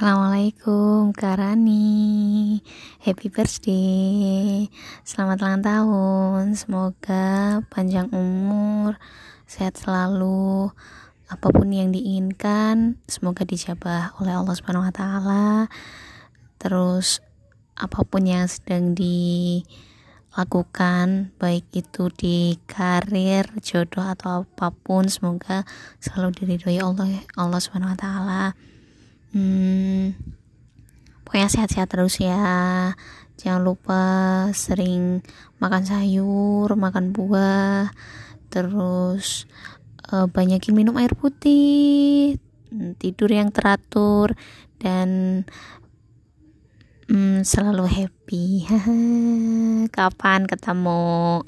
Assalamualaikum Kak Rani. Happy birthday. Selamat ulang tahun. Semoga panjang umur Sehat selalu. Apa pun yang diinginkan Semoga dijabah oleh Allah Subhanahu Wa Taala. Terus Apa pun yang sedang dilakukan Baik itu di karir Jodoh atau apa pun Semoga selalu diridhoi Allah Allah Subhanahu Wa Taala. Hmm, pokoknya sehat-sehat terus ya. Jangan lupa sering makan sayur makan buah terus uh, banyakin minum air putih tidur yang teratur dan um, selalu happy. Kapan ketemu